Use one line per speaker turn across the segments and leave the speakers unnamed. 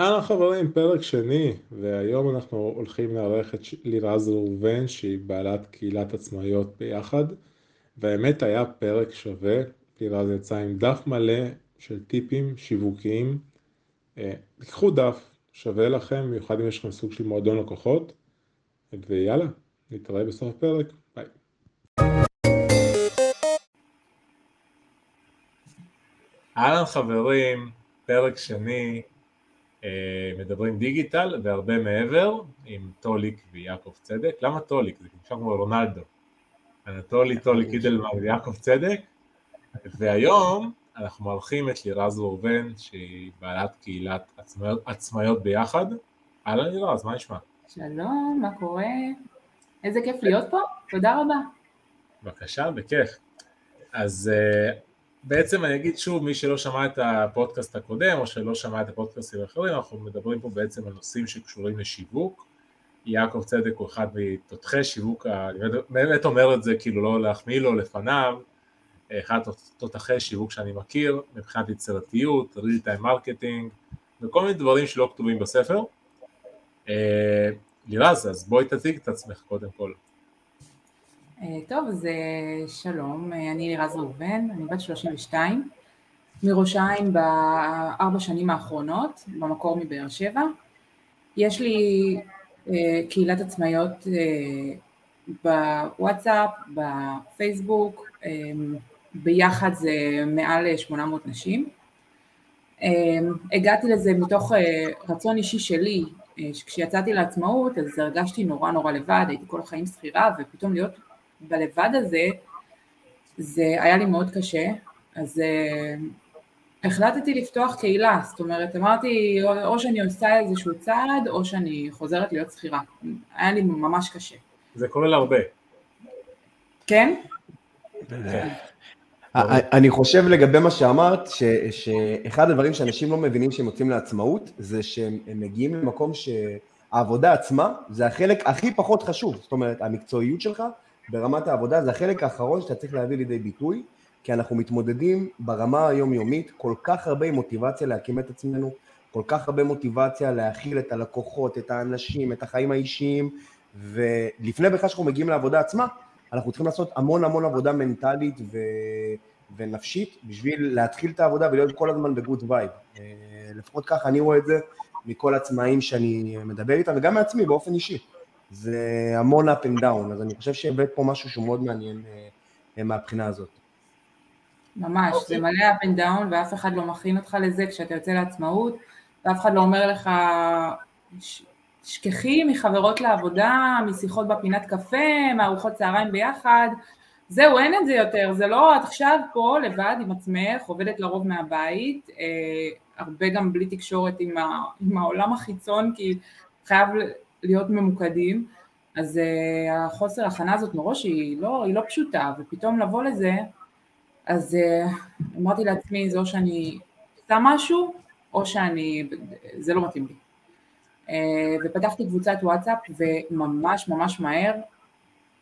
אהלן חברים, פרק שני, והיום אנחנו הולכים לארח את לירז ראובן שהיא בעלת קהילת עצמאיות ביחד, והאמת היה פרק שווה, לירז יצא עם דף מלא של טיפים שיווקיים, אה, תיקחו דף, שווה לכם, במיוחד אם יש לכם סוג של מועדון לקוחות, ויאללה, נתראה בסוף הפרק, ביי. אהלן חברים, פרק שני, אה, מדברים דיגיטל והרבה מעבר עם טוליק ויעקב צדק. למה טוליק? זה נשמע כמו רונלדו. אנטולי, טוליק אידלמן ויעקב צדק. והיום אנחנו מארחים את לירז ראובן שהיא בעלת קהילת עצמאיות, עצמאיות ביחד. אהלן לירז, מה נשמע?
שלום, מה קורה? איזה כיף להיות פה, תודה רבה.
בבקשה, בכיף. אז אה, בעצם אני אגיד שוב, מי שלא שמע את הפודקאסט הקודם או שלא שמע את הפודקאסטים האחרים, אנחנו מדברים פה בעצם על נושאים שקשורים לשיווק. יעקב צדק הוא אחד מתותחי שיווק, אני באמת אומר את זה כאילו לא להחמיא לו לפניו, אחד תותחי שיווק שאני מכיר מבחינת יצירתיות, real time marketing וכל מיני דברים שלא כתובים בספר. אה, לירז, אז בואי תציג את עצמך קודם כל.
אה, טוב, אז אה, שלום, אה, אני לירז ראובן, אני בת 32, מראש העין בארבע שנים האחרונות, במקור מבאר שבע. יש לי קהילת עצמאיות בוואטסאפ, בפייסבוק, ביחד זה מעל 800 נשים. הגעתי לזה מתוך רצון אישי שלי, כשיצאתי לעצמאות אז הרגשתי נורא נורא לבד, הייתי כל החיים שכירה ופתאום להיות בלבד הזה, זה היה לי מאוד קשה, אז uh, החלטתי לפתוח קהילה, זאת אומרת, אמרתי, או, או שאני עושה איזשהו צעד, או שאני חוזרת להיות שכירה. היה לי ממש קשה.
זה קורה להרבה.
כן?
אני חושב לגבי מה שאמרת, ש, שאחד הדברים שאנשים לא מבינים שהם יוצאים לעצמאות, זה שהם מגיעים למקום שהעבודה עצמה זה החלק הכי פחות חשוב, זאת אומרת, המקצועיות שלך ברמת העבודה זה החלק האחרון שאתה צריך להביא לידי ביטוי, כי אנחנו מתמודדים ברמה היומיומית כל כך הרבה מוטיבציה להקים את עצמנו, כל כך הרבה מוטיבציה להכיל את הלקוחות, את האנשים, את החיים האישיים, ולפני בכלל שאנחנו מגיעים לעבודה עצמה, אנחנו צריכים לעשות המון המון עבודה מנטלית ו... ונפשית בשביל להתחיל את העבודה ולהיות כל הזמן ב good vibe. אה, לפחות ככה אני רואה את זה מכל עצמאים שאני מדבר איתם וגם מעצמי באופן אישי. זה המון up and down, אז אני חושב שהבאת פה משהו שהוא מאוד מעניין אה, מהבחינה הזאת.
ממש, okay. זה אוקיי. מלא up and down ואף אחד לא מכין אותך לזה כשאתה יוצא לעצמאות, ואף אחד לא אומר לך, שכחי מחברות לעבודה, משיחות בפינת קפה, מארוחות צהריים ביחד, זהו, אין את זה יותר, זה לא, את עכשיו פה לבד עם עצמך, עובדת לרוב מהבית, אה, הרבה גם בלי תקשורת עם, ה, עם העולם החיצון, כי חייב להיות ממוקדים, אז uh, החוסר הכנה הזאת מראש היא לא, היא לא פשוטה, ופתאום לבוא לזה, אז uh, אמרתי לעצמי, זה או שאני עושה משהו, או שאני, זה לא מתאים לי. Uh, ופתחתי קבוצת וואטסאפ, וממש ממש מהר,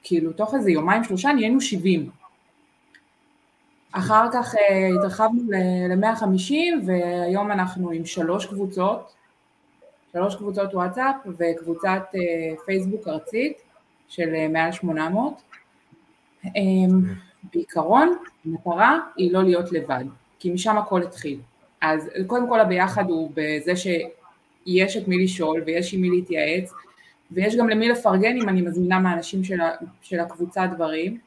כאילו תוך איזה יומיים שלושה נהיינו 70. אחר כך uh, התרחבנו ל-150, והיום אנחנו עם שלוש קבוצות, שלוש קבוצות וואטסאפ וקבוצת אה, פייסבוק ארצית של אה, מעל 800. אמ, בעיקרון, המטרה היא לא להיות לבד, כי משם הכל התחיל. אז קודם כל הביחד הוא בזה שיש את מי לשאול ויש עם מי להתייעץ, ויש גם למי לפרגן אם אני מזמינה מהאנשים של, של הקבוצה דברים,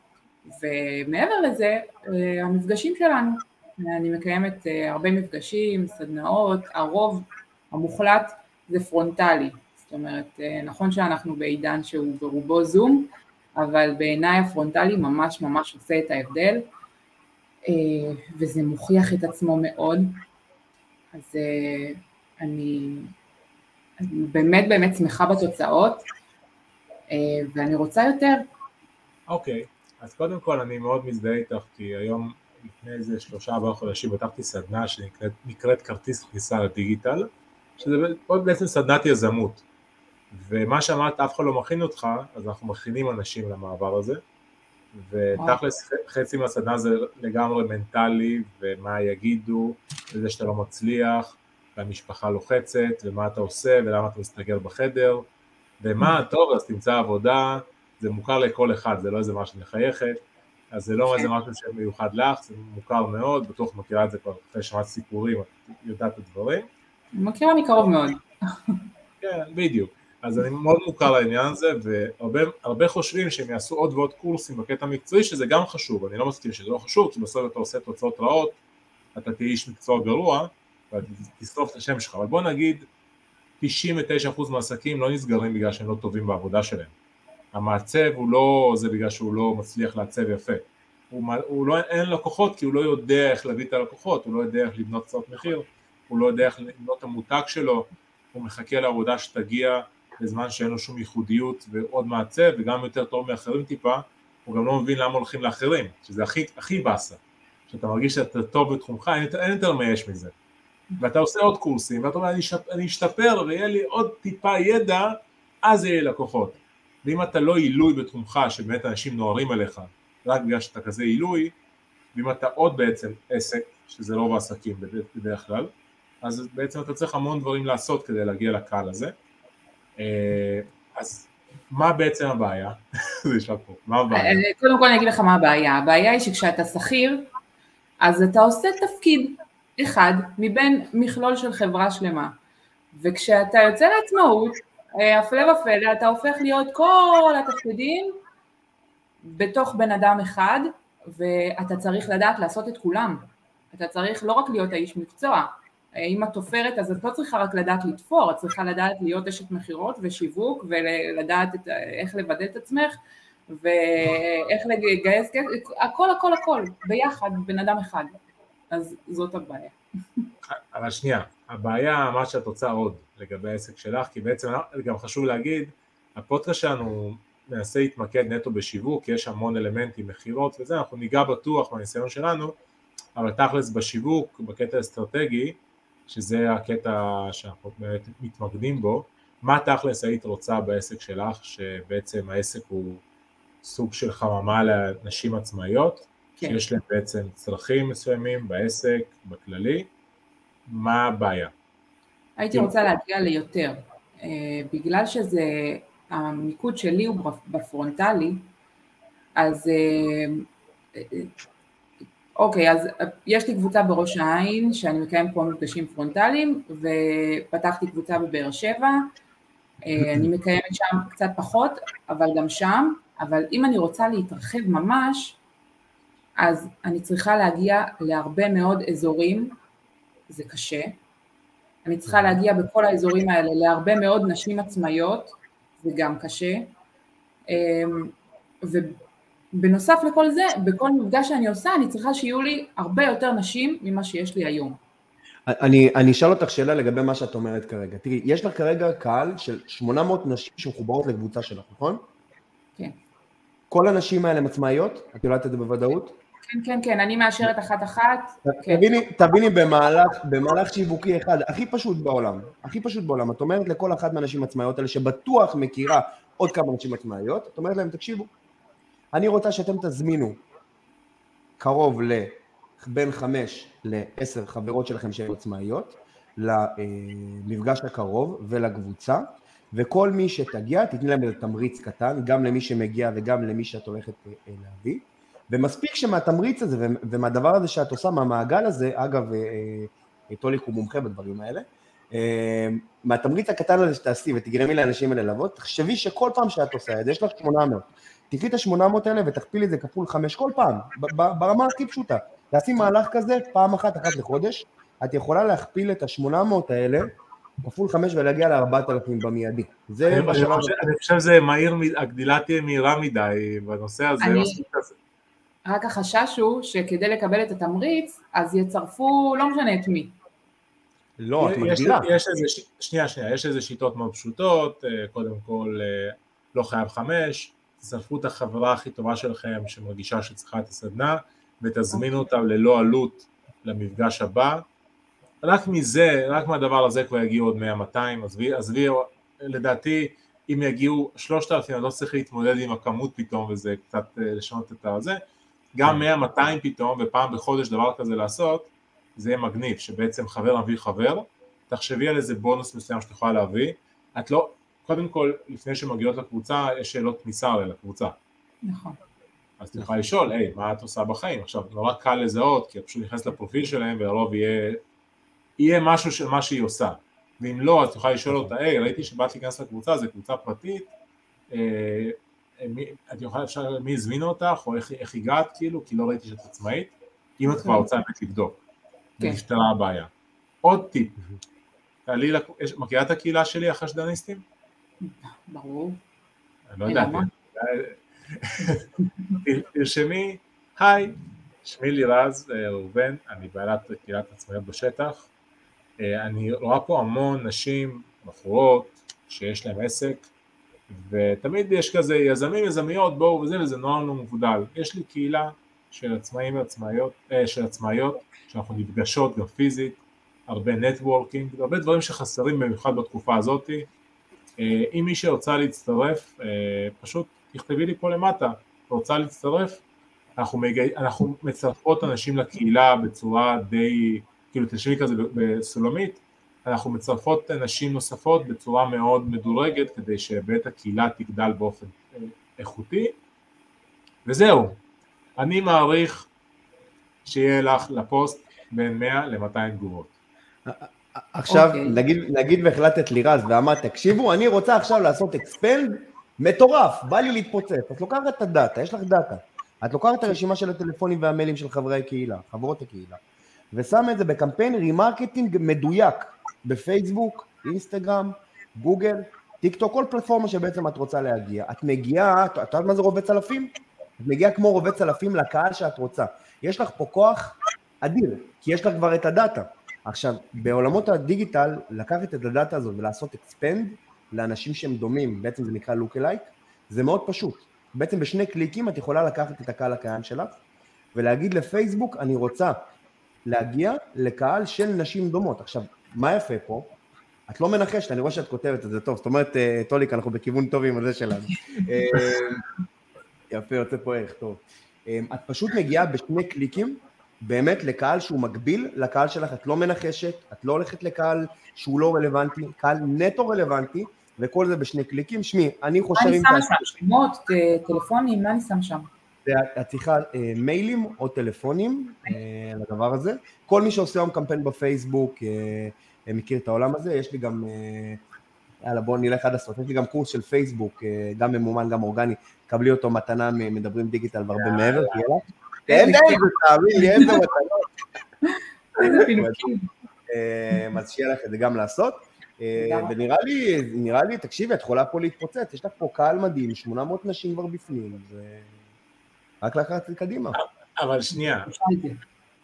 ומעבר לזה, אה, המפגשים שלנו. אני מקיימת הרבה מפגשים, סדנאות, הרוב המוחלט זה פרונטלי, זאת אומרת, אה, נכון שאנחנו בעידן שהוא ברובו זום, אבל בעיניי הפרונטלי ממש ממש עושה את ההבדל, אה, וזה מוכיח את עצמו מאוד, אז אה, אני, באמת באמת שמחה בתוצאות, ואני רוצה יותר.
אוקיי, okay. אז קודם כל אני מאוד מזדהה איתך, כי היום לפני איזה שלושה ארבעה חודשים פתחתי סדנה שנקראת כרטיס כניסה לדיגיטל, שזה בעצם סדנת יזמות. ומה שאמרת, אף אחד לא מכין אותך, אז אנחנו מכינים אנשים למעבר הזה. ותכלס חצי מהסדנה זה לגמרי מנטלי, ומה יגידו, וזה שאתה לא מצליח, והמשפחה לוחצת, ומה אתה עושה, ולמה אתה מסתגר בחדר, ומה, טוב, אז תמצא עבודה, זה מוכר לכל אחד, זה לא איזה משהו מחייכת, אז זה לא איזה משהו שמיוחד לך, זה מוכר מאוד, בטוח מכירה את זה כבר אחרי שמעת סיפורים, את יודעת את הדברים.
מכירה מקרוב מאוד.
כן, בדיוק. אז אני מאוד מוכר לעניין הזה, והרבה חושבים שהם יעשו עוד ועוד קורסים בקטע המקצועי, שזה גם חשוב, אני לא מסכים שזה לא חשוב, כי בסוף אתה עושה תוצאות רעות, אתה תהיה איש מקצוע גרוע, ותשרוף את השם שלך, אבל בוא נגיד 99% מהעסקים לא נסגרים בגלל שהם לא טובים בעבודה שלהם. המעצב הוא לא זה בגלל שהוא לא מצליח לעצב יפה. הוא, הוא לא, אין לקוחות כי הוא לא יודע איך להביא את הלקוחות, הוא לא יודע איך לבנות קצת מחיר, הוא לא יודע איך לבנות את המותג שלו, הוא מחכה לעבודה שתגיע בזמן שאין לו שום ייחודיות ועוד מעצב וגם יותר טוב מאחרים טיפה, הוא גם לא מבין למה הולכים לאחרים, שזה הכי, הכי באסה, שאתה מרגיש שאתה טוב בתחומך, אין, אין יותר מה יש מזה. ואתה עושה עוד קורסים, ואתה אומר אני אשתפר ויהיה לי עוד טיפה ידע, אז יהיה לקוחות. ואם אתה לא עילוי בתחומך, שבאמת אנשים נוהרים אליך, רק בגלל שאתה כזה עילוי, ואם אתה עוד בעצם עסק, שזה לא בעסקים בדרך כלל, אז בעצם אתה צריך המון דברים לעשות כדי להגיע לקהל הזה. אה, אז מה בעצם הבעיה? זה נשמע פה, מה הבעיה? אה,
קודם כל אני אגיד לך מה הבעיה. הבעיה היא שכשאתה שכיר, אז אתה עושה תפקיד אחד מבין מכלול של חברה שלמה. וכשאתה יוצא לעצמאות, אה, הפלא ופלא, אתה הופך להיות כל התפקידים בתוך בן אדם אחד, ואתה צריך לדעת לעשות את כולם. אתה צריך לא רק להיות האיש מקצוע, אם את תופרת אז את לא צריכה רק לדעת לתפור, את צריכה לדעת להיות אשת מכירות ושיווק ולדעת את, איך לוודא את עצמך ואיך לגייס כסף, הכל הכל הכל, ביחד, בן אדם אחד. אז זאת הבעיה.
אבל שנייה, הבעיה, מה שאת רוצה עוד לגבי העסק שלך, כי בעצם גם חשוב להגיד, הפודקאסט שלנו מנסה להתמקד נטו בשיווק, יש המון אלמנטים, מכירות וזה, אנחנו ניגע בטוח מהניסיון שלנו, אבל תכלס בשיווק, בקטע האסטרטגי, שזה הקטע שאנחנו באמת מתמקדים בו, מה תכלס היית רוצה בעסק שלך, שבעצם העסק הוא סוג של חממה לנשים עצמאיות, כן. שיש להם בעצם צרכים מסוימים בעסק, בכללי, מה הבעיה?
הייתי רוצה להגיע ליותר, אה, בגלל שזה, המיקוד שלי הוא בפרונטלי, אז אה, אוקיי, אז יש לי קבוצה בראש העין שאני מקיים פה מפגשים פרונטליים ופתחתי קבוצה בבאר שבע, אה, אני מקיימת שם קצת פחות, אבל גם שם, אבל אם אני רוצה להתרחב ממש, אז אני צריכה להגיע להרבה מאוד אזורים, זה קשה, אני צריכה להגיע בכל האזורים האלה להרבה מאוד נשים עצמאיות, זה גם קשה, אה, בנוסף לכל זה, בכל מפגש שאני עושה, אני צריכה שיהיו לי הרבה יותר נשים ממה שיש לי היום.
אני, אני אשאל אותך שאלה לגבי מה שאת אומרת כרגע. תראי, יש לך כרגע קהל של 800 נשים שמחוברות לקבוצה שלך, נכון?
כן.
כל הנשים האלה הן עצמאיות? את יודעת את זה בוודאות?
כן, כן, כן, אני מאשרת אחת-אחת.
תביני, כן. תביני במהלך, במהלך שיווקי אחד, הכי פשוט בעולם, הכי פשוט בעולם, את אומרת לכל אחת מהנשים עצמאיות האלה, שבטוח מכירה עוד כמה נשים עצמאיות, את אומרת להם, תקשיבו, אני רוצה שאתם תזמינו קרוב לבין חמש לעשר חברות שלכם שהן עצמאיות למפגש הקרוב ולקבוצה וכל מי שתגיע תתני להם איזה תמריץ קטן גם למי שמגיע וגם למי שאת הולכת אה, להביא. ומספיק שמהתמריץ הזה ומהדבר הזה שאת עושה מהמעגל הזה אגב אה, אה, טוליק הוא מומחה בדברים האלה מהתמריץ הקטן הזה שתעשי ותגרמי לאנשים האלה לעבוד תחשבי שכל פעם שאת עושה את זה יש לך 800 תקחי את ה-800 האלה ותכפילי את זה כפול 5 כל פעם, ברמה הכי פשוטה. תעשי מהלך כזה פעם אחת, אחת לחודש, את יכולה להכפיל את ה-800 האלה כפול 5 ולהגיע ל-4,000 במיידי.
זה בשלב... אני חושב שזה מהיר, הגדילה תהיה מהירה מדי בנושא הזה.
רק החשש הוא שכדי לקבל את התמריץ, אז יצרפו לא משנה את מי.
לא, את מגדילה.
יש איזה, שנייה, שנייה, יש איזה שיטות מאוד פשוטות, אה, קודם כל אה, לא חייב חמש, תצרפו את החברה הכי טובה שלכם שמרגישה שצריכה את הסדנה ותזמינו אותה ללא עלות למפגש הבא. רק מזה, רק מהדבר הזה כבר יגיעו עוד 100-200, עזבי, עזבי, לדעתי אם יגיעו 3,000 אני לא צריך להתמודד עם הכמות פתאום וזה קצת אה, לשנות את הזה, גם 100-200 פתאום ופעם בחודש דבר כזה לעשות, זה יהיה מגניב, שבעצם חבר מביא חבר, תחשבי על איזה בונוס מסוים שאת יכולה להביא, את לא, קודם כל, לפני שמגיעות לקבוצה, יש שאלות כניסה הרי לקבוצה.
נכון.
אז את יכולה לשאול, היי, מה את עושה בחיים? עכשיו, נורא קל לזהות, כי את פשוט נכנסת לפרופיל שלהם, ולרוב יהיה, יהיה משהו של מה שהיא עושה. ואם לא, את יכולה לשאול אותה, היי, ראיתי שבאת להיכנס לקבוצה, זו קבוצה פרטית, אה, מי, את יכולה, אפשר, מי הזמין אותך, או איך, איך הגעת, כאילו, כי לא ראיתי שאת עצמאית, אם את כבר רוצה באמת לבדוק,
כן.
ונפתרה הבעיה. עוד טיפ, תעלי, מכירה את הקהילה שלי, החשדניסטים?
ברור.
אני לא יודע? תרשמי, היי, שמי לירז אה, ראובן, אני בעלת קהילת עצמאיות בשטח, אה, אני רואה פה המון נשים, בחורות, שיש להם עסק, ותמיד יש כזה יזמים, יזמיות, בואו וזה, וזה נורא לא מבודל. יש לי קהילה של עצמאים ועצמאיות, אה, של עצמאיות, שאנחנו נפגשות גם פיזית, הרבה נטוורקינג, הרבה דברים שחסרים במיוחד בתקופה הזאתי. אה, אם מי שרוצה להצטרף, אה, פשוט תכתבי לי פה למטה, רוצה להצטרף, אנחנו, מגי... אנחנו מצרפות אנשים לקהילה בצורה די, כאילו תשבי כזה בסולמית, אנחנו מצרפות נשים נוספות בצורה מאוד מדורגת כדי שבית הקהילה תגדל באופן אה, איכותי, וזהו, אני מעריך שיהיה לך לפוסט בין 100 ל-200 תגובות.
עכשיו,
אוקיי.
נגיד, נגיד והחלטת לירז ואמרת, תקשיבו, אני רוצה עכשיו לעשות expand מטורף, בא לי להתפוצץ. את לוקחת את הדאטה, יש לך דאטה. את לוקחת את הרשימה של הטלפונים והמיילים של חברי הקהילה, חברות הקהילה, ושמה את זה בקמפיין remarketing מדויק, בפייסבוק, אינסטגרם, גוגל, טיק טוק, כל פלטפורמה שבעצם את רוצה להגיע. את מגיעה, את יודעת מה זה רובי צלפים? את מגיעה כמו רובי צלפים לקהל שאת רוצה. יש לך פה כוח אדיר, כי יש לך כבר את הדאטה. עכשיו, בעולמות הדיגיטל, לקחת את הדאטה הזאת ולעשות expand לאנשים שהם דומים, בעצם זה נקרא alike, זה מאוד פשוט. בעצם בשני קליקים את יכולה לקחת את הקהל הקיים שלך ולהגיד לפייסבוק, אני רוצה להגיע לקהל של נשים דומות. עכשיו, מה יפה פה? את לא מנחשת, אני רואה שאת כותבת את זה טוב, זאת אומרת, אה, טוליק, אנחנו בכיוון טוב עם הזה שלנו. אה, יפה, יוצא פה ערך טוב. אה, את פשוט מגיעה בשני קליקים, באמת לקהל שהוא מקביל לקהל שלך, את לא מנחשת, את לא הולכת לקהל שהוא לא רלוונטי, קהל נטו רלוונטי, וכל זה בשני קליקים. שמי, אני
מה
חושב
אני
אם
שמה
תעשי,
שם? שמות, ט- טלפונים, מה אני שם שם?
את צריכה אה, מיילים או טלפונים אה, לדבר הזה. כל מי שעושה היום קמפיין בפייסבוק אה, אה, מכיר את העולם הזה, יש לי גם, אה, יאללה בואו נלך עד הסוף, יש לי גם קורס של פייסבוק, אה, גם ממומן, גם אורגני, קבלי אותו מתנה ממדברים דיגיטל והרבה מעבר, יאללה. תן לי, תאמין לי, איזה מתנות. אה, אז שיהיה לך את זה גם לעשות. אה. ונראה לי, נראה לי, תקשיבי, את יכולה פה להתפוצץ, יש לך פה קהל מדהים, 800 נשים כבר בפנים, אז רק לקחת קדימה.
אבל שנייה.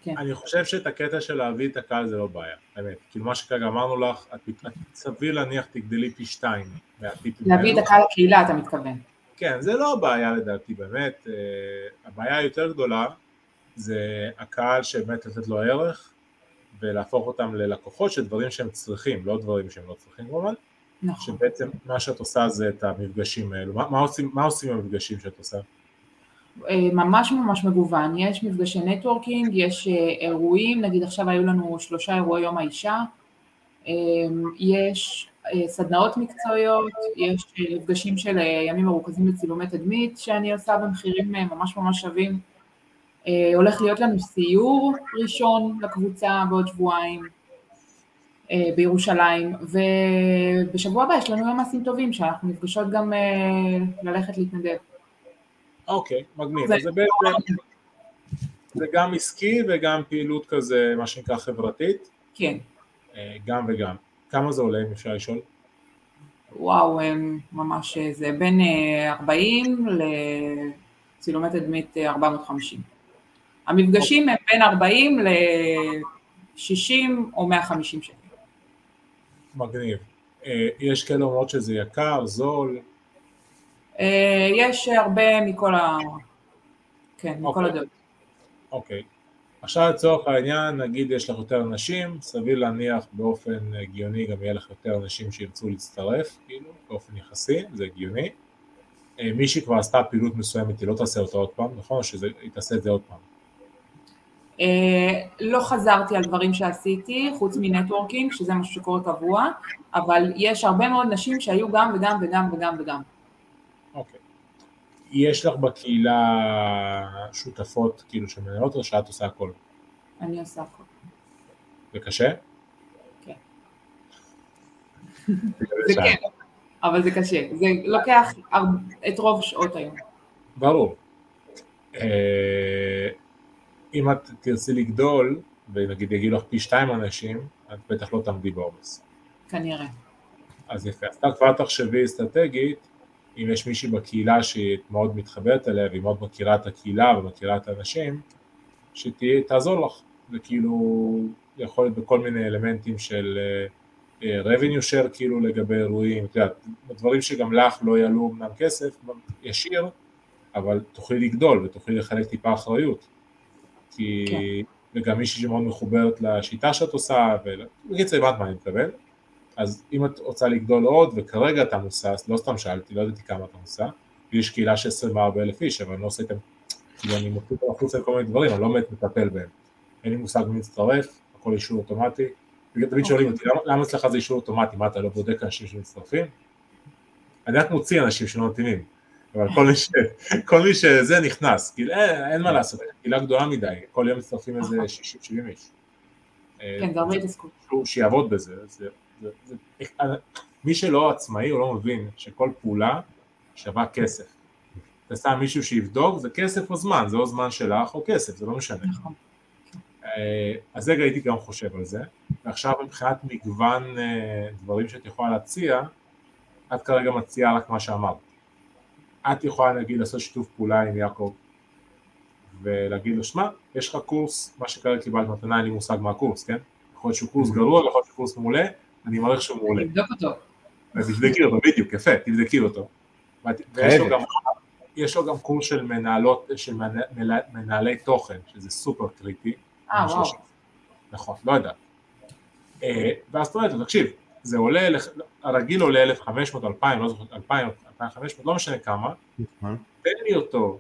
כן.
אני חושב שאת הקטע של להביא את הקהל זה לא בעיה, באמת. כאילו מה שכרגע אמרנו לך, את סביר להניח תגדלי פי שתיים
להביא. את הקהל לקהילה, אתה מתכוון.
כן, זה לא הבעיה לדעתי באמת, אה, הבעיה היותר גדולה זה הקהל שבאמת לתת לו ערך ולהפוך אותם ללקוחות של דברים שהם צריכים, לא דברים שהם לא צריכים כמובן,
נכון.
שבעצם מה שאת עושה זה את המפגשים האלו, מה, מה, עושים, מה עושים במפגשים שאת עושה?
אה, ממש ממש מגוון, יש מפגשי נטוורקינג, יש אה, אירועים, נגיד עכשיו היו לנו שלושה אירועי יום האישה, יש סדנאות מקצועיות, יש אה, מפגשים של אה, ימים מרוכזים לצילומי תדמית שאני עושה במחירים אה, ממש ממש שווים, אה, הולך להיות לנו סיור ראשון לקבוצה בעוד שבועיים אה, בירושלים, ובשבוע הבא יש לנו יום מעשים טובים שאנחנו נפגשות גם אה, ללכת להתנדב.
אוקיי, מגניב,
זה-
זה בעצם, זה גם עסקי וגם פעילות כזה, מה שנקרא חברתית,
כן.
אה, גם וגם. כמה זה עולה אם אפשר לשאול?
וואו, ממש, אה, זה בין אה, 40 לצילומי תדמית אה, 450. המפגשים הם בין 40 ל-60 או 150 שקל.
מגניב. אה, יש כאלה אומרות שזה יקר, זול,
אה, יש הרבה מכל ה... כן, מכל
אוקיי.
הדעות.
אוקיי. עכשיו לצורך העניין, נגיד יש לך יותר אנשים, סביר להניח באופן הגיוני גם יהיה לך יותר אנשים שירצו להצטרף, כאילו, באופן יחסי, זה הגיוני. אה, מי שכבר עשתה פעילות מסוימת, היא לא תעשה אותה עוד פעם, נכון? או שהיא תעשה את זה עוד פעם?
אה, לא חזרתי על דברים שעשיתי, חוץ מנטוורקינג, שזה משהו שקורה קבוע, אבל יש הרבה מאוד נשים שהיו גם וגם וגם וגם וגם.
יש לך בקהילה שותפות כאילו שמנהלות או שאת עושה הכל?
אני עושה הכל.
זה קשה?
כן. זה כן, אבל זה קשה. זה לוקח את רוב שעות היום.
ברור. אה, אם את תרצי לגדול, ונגיד יגידו לך פי שתיים אנשים, את בטח לא תעמדי בעומס.
כנראה.
אז יפה. אז כבר תחשבי אסטרטגית, אם יש מישהי בקהילה שהיא מאוד מתחברת אליה, והיא מאוד מכירה את הקהילה ומכירה את האנשים, שתעזור לך. זה כאילו יכול להיות בכל מיני אלמנטים של uh, revenue share כאילו לגבי אירועים, את יודעת, דברים שגם לך לא יעלו אמנם כסף ישיר, אבל תוכלי לגדול ותוכלי לחלק טיפה אחריות. כי, כן. וגם מישהי שמאוד מחוברת לשיטה שאת עושה, ובקיצור הבנת מה אני מתכוון. אז אם את רוצה לגדול עוד, וכרגע אתה מוסס, לא סתם שאלתי, לא ידעתי כמה אתה מוסע, יש קהילה של 24 אלף איש, אבל אני לא עושה איתם, כאילו אני מוציא אותם החוצה לכל מיני דברים, אני לא באמת מטפל בהם. אין לי מושג מי מצטרף, הכל אישור אוטומטי. תמיד שואלים אותי, למה אצלך זה אישור אוטומטי, מה אתה לא בודק אנשים שמצטרפים? אני רק מוציא אנשים שלא מתאימים. אבל כל מי, ש, כל מי שזה נכנס, כאילו אין, אין מה לעשות, קהילה גדולה מדי, כל יום מצטרפים איזה 60-70 איש.
כן, זה הרבה התעסקות.
שיעבוד בזה, זה, זה, זה, מי שלא עצמאי הוא לא מבין שכל פעולה שווה כסף. אתה שם מישהו שיבדוק, זה כסף או זמן, זה או זמן שלך או כסף, זה לא משנה. נכון. אה, אז רגע הייתי גם חושב על זה, ועכשיו מבחינת מגוון אה, דברים שאת יכולה להציע, את כרגע מציעה רק מה שאמרת. את יכולה נגיד לעשות שיתוף פעולה עם יעקב ולהגיד לו, שמע, יש לך קורס, מה שכרגע קיבלת מתנה, אין לי מושג מה הקורס, כן? יכול להיות שהוא קורס mm-hmm. גרוע, יכול להיות שהוא קורס מעולה, אני מעריך שהוא מעולה.
תבדוק אותו.
תבדקי אותו, בדיוק, יפה, תבדקי אותו. ויש לו גם, יש לו גם קורס של מנהלות, של מנהלי תוכן, שזה סופר קריטי.
אה, וואו.
נכון, לא יודע. אה, ואז אתה אומר, תקשיב, זה עולה, הרגיל עולה 1,500, 2,000, לא זוכר, 2,000, 2,500, לא משנה כמה, נכון. תן לי אותו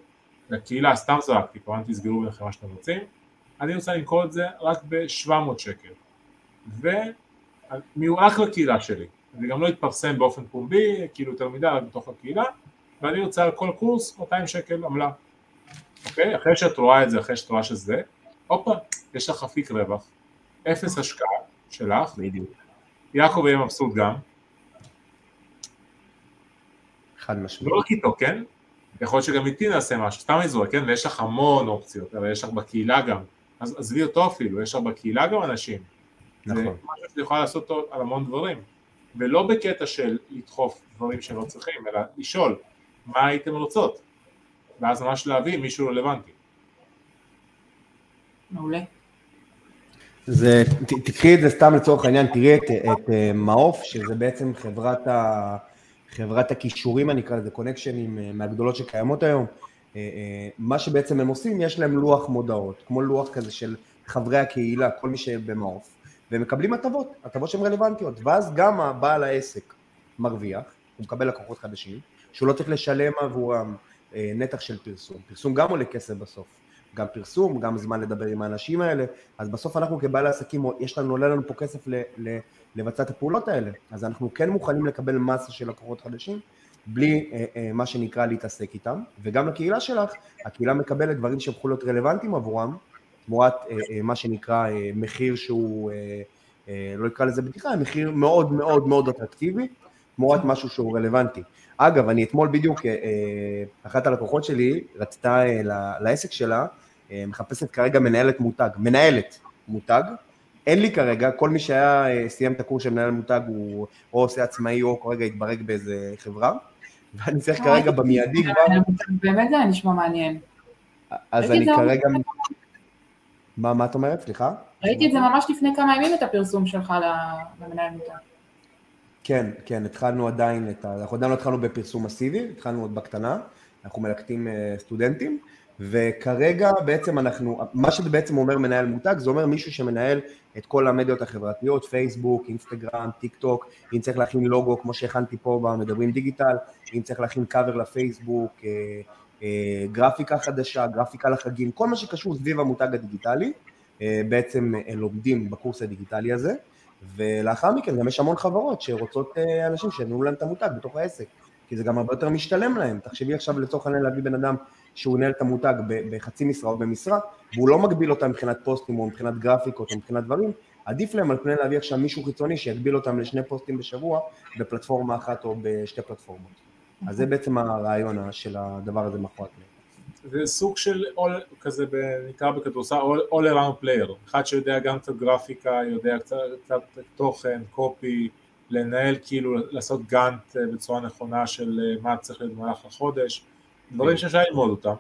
לקהילה, סתם זרקתי, כמובן תסגרו ביניכם מה שאתם רוצים, אני רוצה למכור את זה רק ב-700 שקל, ומיועק לקהילה שלי, זה גם לא יתפרסם באופן פומבי, כאילו יותר מדי, רק בתוך הקהילה, ואני רוצה על כל קורס 200 שקל עמלה, אוקיי? אחרי שאת רואה את זה, אחרי שאת רואה שזה, הופה, יש לך אפיק רווח, אפס השקעה שלך, בדיוק. יעקב יהיה מבסוט גם.
חד משמעית.
לא רק איתו, כן? יכול להיות שגם איתי נעשה משהו, סתם אני זורק, כן? ויש לך המון אופציות, אבל יש לך בקהילה גם. אז עזבי אותו אפילו, יש לך בקהילה גם אנשים. נכון. זה משהו שאתה יכול לעשות על המון דברים. ולא בקטע של לדחוף דברים שלא צריכים, אלא לשאול, מה הייתם רוצות? ואז ממש להביא מישהו רלוונטי.
מעולה.
זה, ת, תקחי את זה סתם לצורך העניין, תראי את, את אה, מעוף, שזה בעצם חברת, ה, חברת הכישורים, אני אקרא לזה, קונקשנים אה, מהגדולות שקיימות היום. אה, מה שבעצם הם עושים, יש להם לוח מודעות, כמו לוח כזה של חברי הקהילה, כל מי שבמעוף, והם מקבלים הטבות, הטבות שהן רלוונטיות, ואז גם הבעל העסק מרוויח, הוא מקבל לקוחות חדשים, שהוא לא צריך לשלם עבורם נתח של פרסום, פרסום גם עולה כסף בסוף. גם פרסום, גם זמן לדבר עם האנשים האלה, אז בסוף אנחנו כבעלי עסקים, יש לנו, עולה לנו פה כסף ל, ל, לבצע את הפעולות האלה, אז אנחנו כן מוכנים לקבל מסה של לקוחות חדשים, בלי אה, אה, מה שנקרא להתעסק איתם, וגם לקהילה שלך, הקהילה מקבלת דברים שיכולו להיות רלוונטיים עבורם, תמורת אה, אה, מה שנקרא אה, מחיר שהוא, אה, אה, לא אקרא לזה בדיחה, מחיר מאוד מאוד מאוד אטרקטיבי, תמורת משהו שהוא רלוונטי. אגב, אני אתמול בדיוק, אה, אה אחת הלקוחות שלי רצתה אה, לעסק שלה אה, מחפשת כרגע מנהלת מותג, מנהלת מותג, אין לי כרגע, כל מי שהיה, אה, סיים את הקורס של מנהל מותג הוא או עושה עצמאי או כרגע התברג באיזה חברה, ואני צריך אה, כרגע במיידי כבר...
באמת זה נשמע מעניין.
אז אני כרגע... מה, מה את אומרת? סליחה?
ראיתי את זה ממש לפני כמה ימים, את הפרסום שלך למנהל מותג.
כן, כן, התחלנו עדיין את ה... אנחנו עדיין לא התחלנו בפרסום מסיבי, התחלנו עוד בקטנה, אנחנו מלקטים סטודנטים, וכרגע בעצם אנחנו, מה שזה בעצם אומר מנהל מותג, זה אומר מישהו שמנהל את כל המדיות החברתיות, פייסבוק, אינסטגרם, טיק טוק, אם צריך להכין לוגו כמו שהכנתי פה במדברים דיגיטל, אם צריך להכין קאבר לפייסבוק, אה, אה, גרפיקה חדשה, גרפיקה לחגים, כל מה שקשור סביב המותג הדיגיטלי, בעצם לומדים בקורס הדיגיטלי הזה, ולאחר מכן גם יש המון חברות שרוצות אנשים שיתנו להם את המותג בתוך העסק, כי זה גם הרבה יותר משתלם להם. תחשבי עכשיו לצורך העניין להביא בן אדם שהוא ינהל את המותג בחצי משרה או במשרה, והוא לא מגביל אותם מבחינת פוסטים או מבחינת גרפיקות או מבחינת דברים, עדיף להם על פני להביא עכשיו מישהו חיצוני שיגביל אותם לשני פוסטים בשבוע בפלטפורמה אחת או בשתי פלטפורמות. אז זה בעצם הרעיון של הדבר הזה מאחורי הקלעים.
זה סוג של all, כזה נקרא בכדורסל all, all around player, אחד שיודע גם קצת גרפיקה, יודע קצת, קצת תוכן, קופי, לנהל כאילו, לעשות גאנט אה, בצורה נכונה של אה, מה צריך להיות במהלך החודש, דברים שאפשר ללמוד אותם,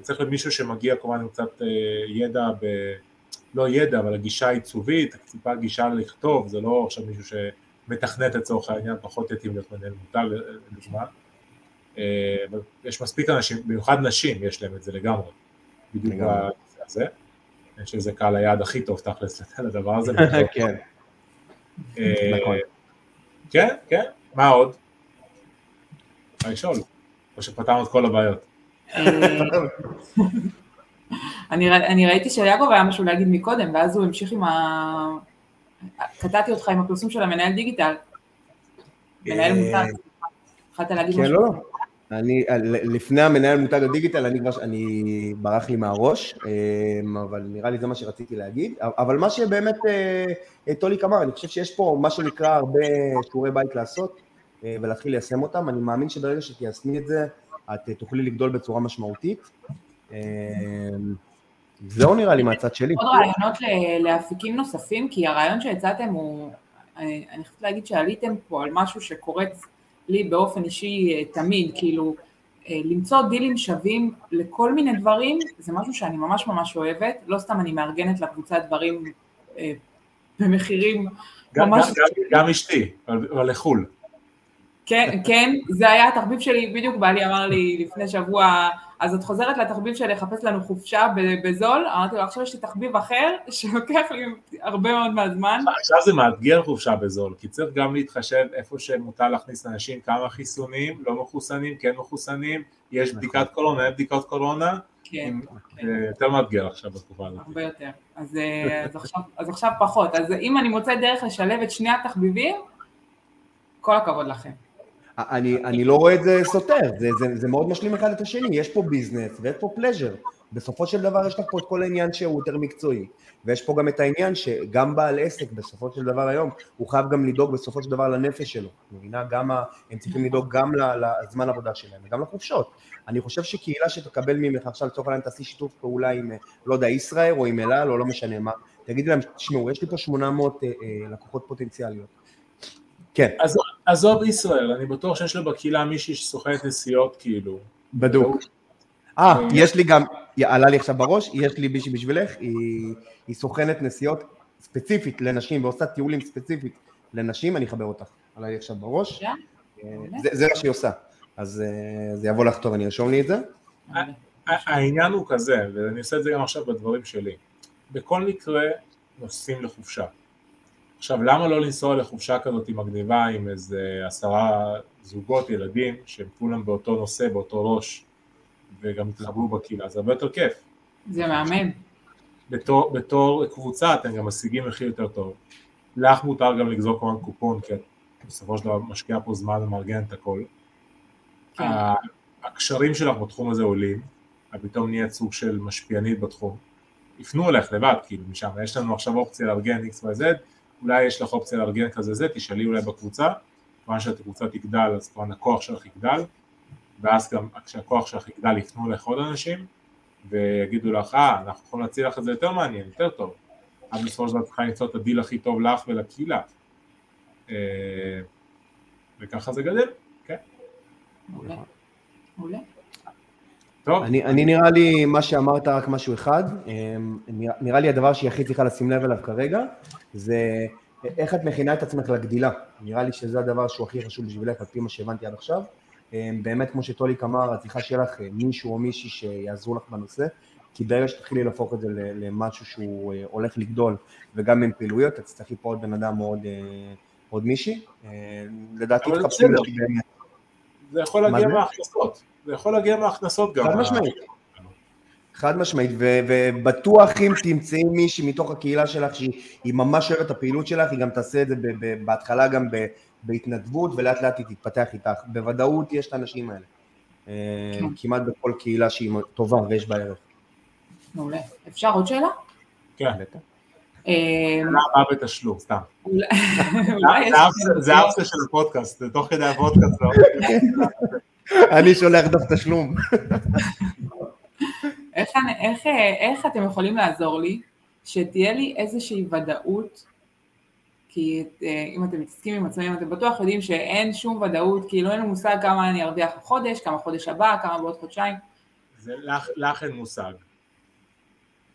צריך למישהו שמגיע כמובן עם קצת אה, ידע, ב, לא ידע, אבל הגישה העיצובית, טיפה גישה לכתוב, זה לא עכשיו מישהו שמתכנת לצורך העניין, פחות יתאים להיות מנהל מותג לדוגמה. יש מספיק אנשים, במיוחד נשים, יש להם את זה לגמרי, בדיוק בנושא הזה. אני חושב שזה קהל היעד הכי טוב תכלס לדבר הזה.
כן.
נכון. כן, כן, מה עוד? מה לשאול? או שפתרנו את כל הבעיות?
אני ראיתי שיעקב היה משהו להגיד מקודם, ואז הוא המשיך עם ה... קטעתי אותך עם הפרסום של המנהל דיגיטל. מנהל אה, מותג. התחלת להגיד
כן, משהו? אני, לפני המנהל מותג הדיגיטל, אני כבר, אני ברח לי מהראש, אה, אבל נראה לי זה מה שרציתי להגיד. אבל מה שבאמת אה, טוליק אמר, אני חושב שיש פה מה שנקרא הרבה שיעורי בית לעשות. אה, ולהתחיל ליישם אותם. אני מאמין שברגע שתיישמי את זה, את אה, תוכלי לגדול בצורה משמעותית. אה, זהו נראה לי מהצד שלי.
עוד רעיונות לאפיקים נוספים, כי הרעיון שהצעתם הוא, אני חושבת להגיד שעליתם פה על משהו שקורץ לי באופן אישי תמיד, כאילו למצוא דילים שווים לכל מיני דברים, זה משהו שאני ממש ממש אוהבת, לא סתם אני מארגנת לקבוצה דברים במחירים
ממש... גם אשתי, אבל לחו"ל.
כן, כן, זה היה התחביב שלי, בדיוק בעלי אמר לי לפני שבוע, אז את חוזרת לתחביב של לחפש לנו חופשה בזול, אמרתי לו עכשיו יש לי תחביב אחר שלוקח לי הרבה מאוד מהזמן.
עכשיו זה מאתגר חופשה בזול, כי צריך גם להתחשב איפה שמותר להכניס אנשים, כמה חיסונים, לא מחוסנים, כן מחוסנים, יש נכון. בדיקת קורונה, אין בדיקות קורונה, כן. יותר מאתגר עכשיו בתקופה הזאת.
הרבה יותר, אז, אה, אז, עכשיו, אז עכשיו פחות, אז אם אני מוצאת דרך לשלב את שני התחביבים, כל הכבוד לכם.
אני, אני לא רואה את זה סותר, זה, זה, זה מאוד משלים אחד את השני, יש פה ביזנס ויש פה פלז'ר. בסופו של דבר יש לך פה את כל העניין שהוא יותר מקצועי, ויש פה גם את העניין שגם בעל עסק בסופו של דבר היום, הוא חייב גם לדאוג בסופו של דבר לנפש שלו, מבינה? גם ה, הם צריכים לדאוג גם לזמן עבודה שלהם וגם לחופשות. אני חושב שקהילה שתקבל ממך עכשיו לצורך העניין תעשי שיתוף פעולה עם, לא יודע, ישראל או עם אלעל או לא משנה מה, תגידי להם, תשמעו, יש לי פה 800 אה, אה, לקוחות פוטנציאליות,
כן. אז עזוב ישראל, אני בטוח שיש לו בקהילה מישהי שסוחרת נסיעות כאילו.
בדוק. אה, יש לי גם, עלה לי עכשיו בראש, יש לי מישהי בשבילך, היא, היא סוכנת נסיעות ספציפית לנשים ועושה טיולים ספציפית לנשים, אני אחבר אותך. עלה לי עכשיו בראש. אה, זה, זה מה שהיא עושה. אז אה, זה יבוא לך טוב, אני ארשום לי את זה.
העניין הוא כזה, ואני עושה את זה גם עכשיו בדברים שלי. בכל מקרה נוסעים לחופשה. עכשיו, למה לא לנסוע לחופשה כזאת מגניבה עם איזה עשרה זוגות ילדים שהם כולם באותו נושא, באותו ראש וגם יתחברו בקהילה, זה הרבה יותר כיף.
זה מאמן.
בתור, בתור קבוצה אתם גם משיגים מחיר יותר טוב. לך מותר גם לגזור כמובן קופון, כי את בסופו של דבר משקיעה פה זמן ומארגן את הכל. כן. הקשרים שלך בתחום הזה עולים, את פתאום נהיית סוג של משפיענית בתחום. יפנו אליך לבד, כאילו, משם. יש לנו עכשיו אופציה לארגן XYZ, אולי יש לך אופציה לארגן כזה זה, תשאלי אולי בקבוצה, כמובן שהקבוצה תגדל אז כמובן הכוח שלך יגדל, ואז גם כשהכוח שלך יגדל יפנו לך עוד אנשים, ויגידו לך, אה, אנחנו יכולים להציע לך את זה יותר מעניין, יותר טוב, אז בסופו של דבר צריכה למצוא את הדיל הכי טוב לך ולקהילה, אה, וככה זה גדל, כן.
מעולה. מעולה.
טוב. אני, אני נראה לי, מה שאמרת רק משהו אחד, אמ, נראה, נראה לי הדבר שהיא הכי צריכה לשים לב אליו כרגע, זה איך את מכינה את עצמך לגדילה. נראה לי שזה הדבר שהוא הכי חשוב בשבילך, על פי מה שהבנתי עד עכשיו. אמ, באמת, כמו שטוליק אמר, את צריכה שיהיה לך מישהו או מישהי שיעזרו לך בנושא, כי ברגע שתתחילי להפוך את זה למשהו שהוא אה, הולך לגדול, וגם עם פעילויות, את תצטרכי פה עוד בן אדם או עוד, אה, עוד מישהי. לדעתי תחפשי באמת.
זה יכול להגיע מההכנסות. זה יכול להגיע מההכנסות גם.
חד משמעית. חד משמעית, ו- ובטוח אם תמצאי מישהי מתוך הקהילה שלך שהיא ממש אוהבת את הפעילות שלך, היא גם תעשה את זה ב- ב- בהתחלה גם ב- בהתנדבות, ולאט לאט היא תתפתח איתך. בוודאות יש את האנשים האלה. אה,
כן.
כמעט בכל קהילה שהיא טובה ויש בה ערך.
מעולה. אפשר עוד שאלה?
כן, שאלה הבאה בתשלום, סתם. זה- האפסה- של הפודקאסט, זה תוך כדי הפודקאסט. לא?
אני שולח דף תשלום.
איך, אני- איך, איך אתם יכולים לעזור לי שתהיה לי איזושהי ודאות, כי אה, אם אתם מתעסקים עם עצמאים, אתם בטוח יודעים שאין שום ודאות, כאילו אין לי מושג כמה אני ארוויח החודש, כמה חודש הבא, כמה בעוד חודשיים,
לך אין מושג.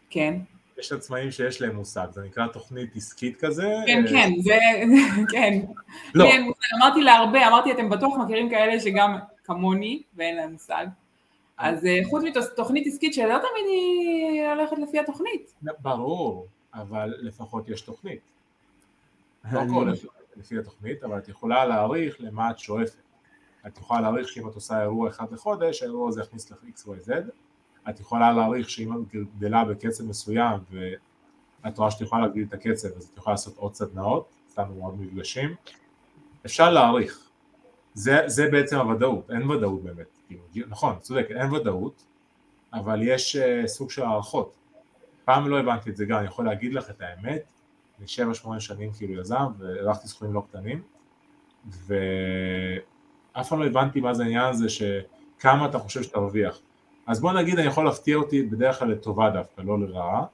כן,
יש עצמאים שיש להם מושג, זה נקרא תוכנית עסקית כזה.
כן,
אה,
כן, זה, כן,
לא,
מושג, אמרתי להרבה, אמרתי אתם בטוח מכירים כאלה שגם כמוני ואין להם מושג, אז אה, חוץ מתוכנית עסקית שלא תמיד היא הולכת לפי התוכנית,
ברור, אבל לפחות יש תוכנית. לא הכל לפי התוכנית, אבל את יכולה להעריך למה את שואפת. את יכולה להעריך שאם את עושה אירוע אחד לחודש, האירוע הזה יכניס לך XYZ. את יכולה להעריך שאם את גדלה בקצב מסוים ואת רואה שאת יכולה להגדיל את הקצב, אז את יכולה לעשות עוד סדנאות, סתם עוד מפגשים. אפשר להעריך. זה, זה בעצם הוודאות, אין ודאות באמת. כאילו, נכון, צודק, אין ודאות, אבל יש uh, סוג של הערכות. פעם לא הבנתי את זה גם, אני יכול להגיד לך את האמת, אני שבע שמונה שנים כאילו יזם והערכתי סכומים לא קטנים ואף פעם לא הבנתי מה זה העניין הזה שכמה אתה חושב שתרוויח אז בוא נגיד אני יכול להפתיע אותי בדרך כלל לטובה דווקא, לא לרעה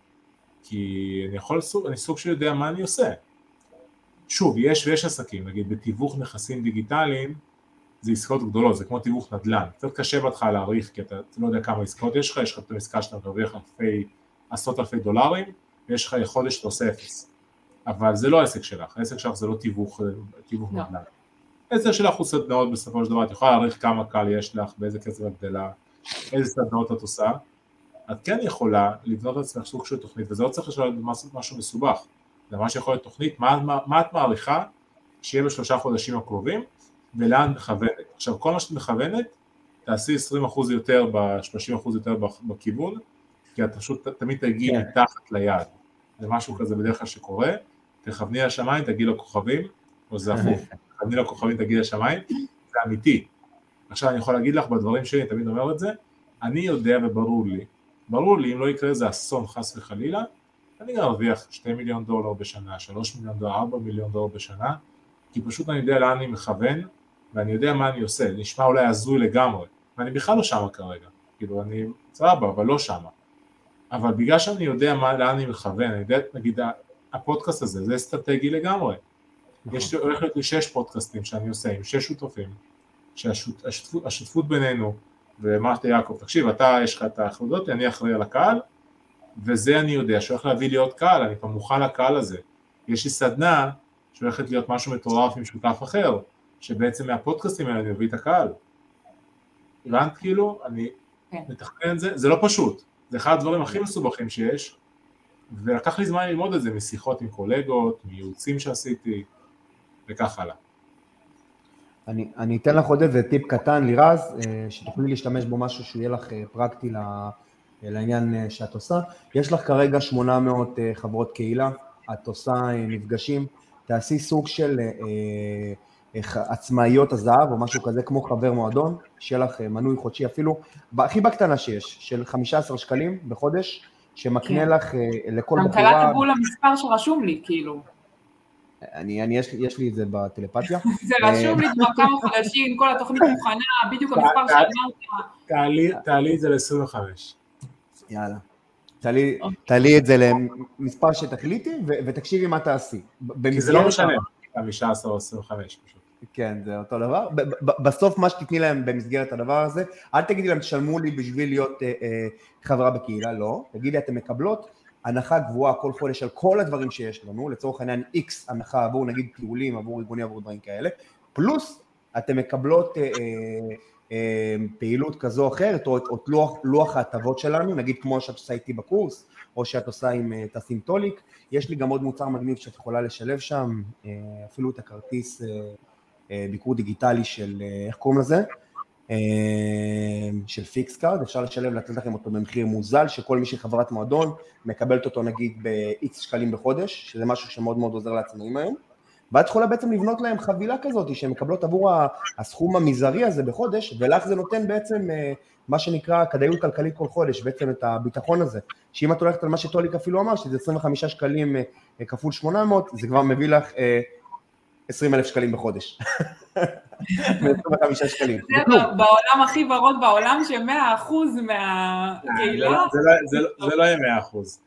כי אני יכול, אני סוג שיודע מה אני עושה שוב, יש ויש עסקים, נגיד בתיווך נכסים דיגיטליים זה עסקאות גדולות, זה כמו תיווך נדל"ן, קצת קשה בהתחלה להעריך כי אתה, אתה לא יודע כמה עסקאות יש לך, יש לך פתאום עסקה שאתה מרוויח אלפי, עשרות אלפי דולרים ויש לך חודש שאתה עושה אפס אבל זה לא העסק שלך, העסק שלך זה לא תיווך, תיווך
לא.
נדל"ן. העסק שלך הוא סדנאות בסופו של דבר, את יכולה להעריך כמה קל יש לך, באיזה קצב את גדלה, איזה סדנאות את עושה, את כן יכולה לבנות לעצמך סוג של תוכנית, וזה לא צריך לשאול משהו, מסובך, זה ממש יכול להיות תוכנית, מה, מה, מה את מעריכה שיהיה בשלושה חודשים הקרובים, ולאן מכוונת. עכשיו כל מה שאת מכוונת, תעשי 20% יותר, ב-30% יותר בכיוון, כי את פשוט תמיד תגיעי
כן.
מתחת ליעד. זה משהו כזה בדרך כלל שקורה, תכווני לשמיים, תגיעי לכוכבים, או זה הפוך, תכווני לכוכבים, תגיעי לשמיים, זה אמיתי. עכשיו אני יכול להגיד לך בדברים שלי, אני תמיד אומר את זה, אני יודע וברור לי, ברור לי אם לא יקרה איזה אסון חס וחלילה, אני גם ארוויח 2 מיליון דולר בשנה, 3 מיליון דולר, 4 מיליון דולר בשנה, כי פשוט אני יודע לאן אני מכוון, ואני יודע מה אני עושה, נשמע אולי הזוי לגמרי, ואני בכלל לא שמה כרגע, כאילו אני סבבה, אבל לא שמה. אבל בגלל שאני יודע מה, לאן אני מכוון, אני יודע, נגיד הפודקאסט הזה, זה אסטרטגי לגמרי. יש, הולך להיות לי שש פודקאסטים שאני עושה עם שש שותפים, שהשותפות בינינו, ואמרת יעקב, תקשיב, אתה יש לך את ההחלטות, אני אחראי על הקהל, וזה אני יודע שהולך להביא לי עוד קהל, אני כבר מוכן לקהל הזה. יש לי סדנה שהולכת להיות משהו מטורף עם שותף אחר, שבעצם מהפודקאסטים האלה אני מביא את הקהל. הבנת כאילו? אני
כן.
מתכנן את זה, זה לא פשוט, זה אחד הדברים הכי מסובכים שיש, ולקח לי זמן ללמוד את זה משיחות עם קולגות, מייעוצים שעשיתי, וכך הלאה.
אני, אני אתן לך עוד איזה טיפ קטן, לירז, אה, שתוכלי להשתמש בו משהו שיהיה לך אה, פרקטי ל- לעניין אה, שאת עושה. יש לך כרגע 800 אה, חברות קהילה, את עושה אה, מפגשים, תעשי סוג של אה, אה, עצמאיות הזהב או משהו כזה כמו חבר מועדון, שיהיה לך אה, מנוי חודשי אפילו, הכי בקטנה שיש, של 15 שקלים בחודש, שמקנה
כן.
לך אה, לכל
גם
בחורה,
קלטת בול המספר שרשום לי, כאילו.
אני, אני, יש, לי- יש לי את זה בטלפתיה,
זה רשום לי כבר כמה חודשים, כל התוכנית מוכנה, בדיוק המספר שאמרת.
תעלי, את זה ל-25.
יאללה. תעלי,
אוקיי.
תעלי את זה למספר שתחליטי ותקשיבי מה תעשי.
כי זה לא משנה,
ה-
15 או 25 פשוט.
כן, זה אותו דבר. בסוף מה שתתני להם במסגרת הדבר הזה, אל תגידי להם תשלמו לי בשביל להיות אה, אה, חברה בקהילה, לא. תגידי אתן מקבלות הנחה גבוהה כל חודש על כל הדברים שיש לנו, לצורך העניין איקס הנחה עבור נגיד טיולים, עבור ארגונים, עבור דברים כאלה, פלוס אתן מקבלות אה, אה, אה, פעילות כזו או אחרת, או, את- את לוח, לוח ההטבות שלנו, נגיד כמו שאת עושה איתי בקורס, או שאת עושה עם אה, טסים טוליק, יש לי גם עוד מוצר מגניב שאת יכולה לשלב שם, אה, אפילו את הכרטיס אה, אה, ביקור דיגיטלי של, אה, איך קוראים לזה? של פיקס קארד, אפשר לשלם, לתת לכם אותו במחיר מוזל, שכל מי שחברת מועדון מקבלת אותו נגיד ב-X שקלים בחודש, שזה משהו שמאוד מאוד עוזר לעצמאים היום. ואת יכולה בעצם לבנות להם חבילה כזאת שהן מקבלות עבור הסכום המזערי הזה בחודש, ולך זה נותן בעצם מה שנקרא כדאיות כלכלית כל חודש, בעצם את הביטחון הזה, שאם את הולכת על מה שטוליק אפילו אמר, שזה 25 שקלים כפול 800, זה כבר מביא לך 20 אלף שקלים בחודש. 25 שקלים.
זה בעולם הכי ורוד בעולם, שמאה אחוז מהקהילה...
זה לא יהיה מאה אחוז.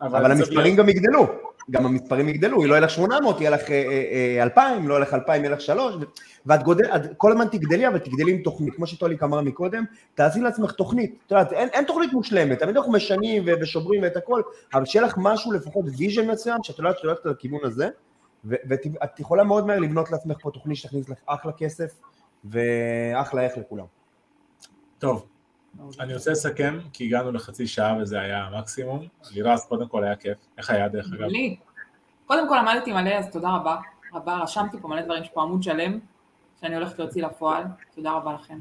אבל המספרים גם יגדלו, גם המספרים יגדלו, לא יהיה לך 800, יהיה לך 2,000, לא יהיה לך 2,000, יהיה לך 3, ואת גודל, כל הזמן תגדלי, אבל תגדלי עם תוכנית, כמו שטוליק אמרה מקודם, תעשי לעצמך תוכנית, את יודעת, אין תוכנית מושלמת, תמיד אנחנו משנים ושוברים ואת הכל, אבל שיהיה לך משהו, לפחות vision מסוים, שאת יודעת שאת הולכת לכיוון הזה, ואת יכולה מאוד מהר לבנות לעצמך פה תוכנית שתכניס לך אחלה כסף ואחלה איך לכולם.
טוב, אני רוצה לסכם, כי הגענו לחצי שעה וזה היה המקסימום. לירז, קודם כל היה כיף. איך היה דרך אגב?
לי. קודם כל למדתי מלא, אז תודה רבה. רבה, רשמתי פה מלא דברים, יש פה עמוד שלם, שאני הולכת להוציא לפועל. תודה רבה לכם.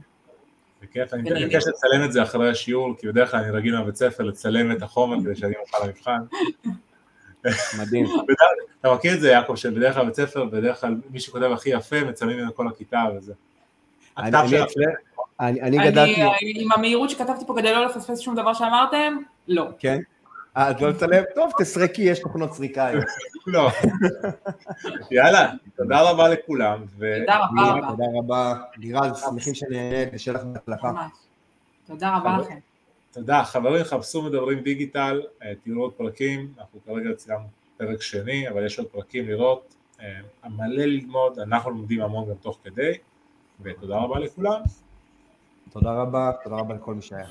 זה כיף, אני מבקש לצלם את זה אחרי השיעור, כי בדרך כלל אני רגיל מהבית ספר לצלם את החומר כדי שאני אוכל למבחן.
מדהים.
אתה מכיר את זה, יעקב, שבדרך כלל בית ספר, בדרך כלל מי שכותב הכי יפה, מצלמים את כל הכיתה וזה.
אני גדלתי...
עם המהירות שכתבתי פה כדי לא לפספס שום דבר שאמרתם, לא.
כן? אה, את לא לצלם? טוב, תסרקי, יש תוכנות סריקה היום.
לא. יאללה, תודה רבה לכולם.
תודה רבה.
תודה רבה. לירז, שמחים שנהנית ושיהיה לך בהצלחה.
תודה רבה לכם.
תודה, חברים, חפשו מדברים דיגיטל, תראו עוד פרקים, אנחנו כרגע ציינו פרק שני, אבל יש עוד פרקים לראות, מלא ללמוד, אנחנו לומדים המון גם תוך כדי, ותודה רבה לכולם.
תודה רבה, תודה רבה לכל מי שהיה.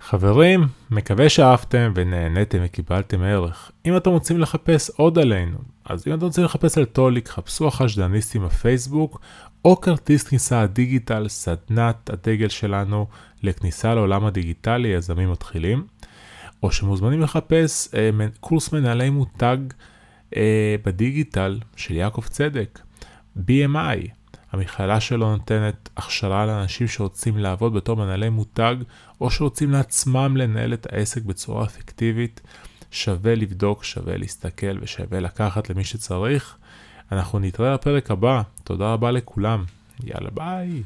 חברים, מקווה שאהבתם ונהניתם וקיבלתם ערך. אם אתם רוצים לחפש עוד עלינו, אז אם אתם רוצים לחפש על טוליק, חפשו החשדניסטים בפייסבוק, או כרטיס כניסה הדיגיטל, סדנת הדגל שלנו לכניסה לעולם הדיגיטלי, יזמים מתחילים, או שמוזמנים לחפש אה, קורס מנהלי מותג אה, בדיגיטל של יעקב צדק, BMI. המכללה שלו נותנת הכשרה לאנשים שרוצים לעבוד בתור מנהלי מותג, או שרוצים לעצמם לנהל את העסק בצורה אפקטיבית. שווה לבדוק, שווה להסתכל ושווה לקחת למי שצריך. אנחנו נתראה בפרק הבא, תודה רבה לכולם, יאללה ביי.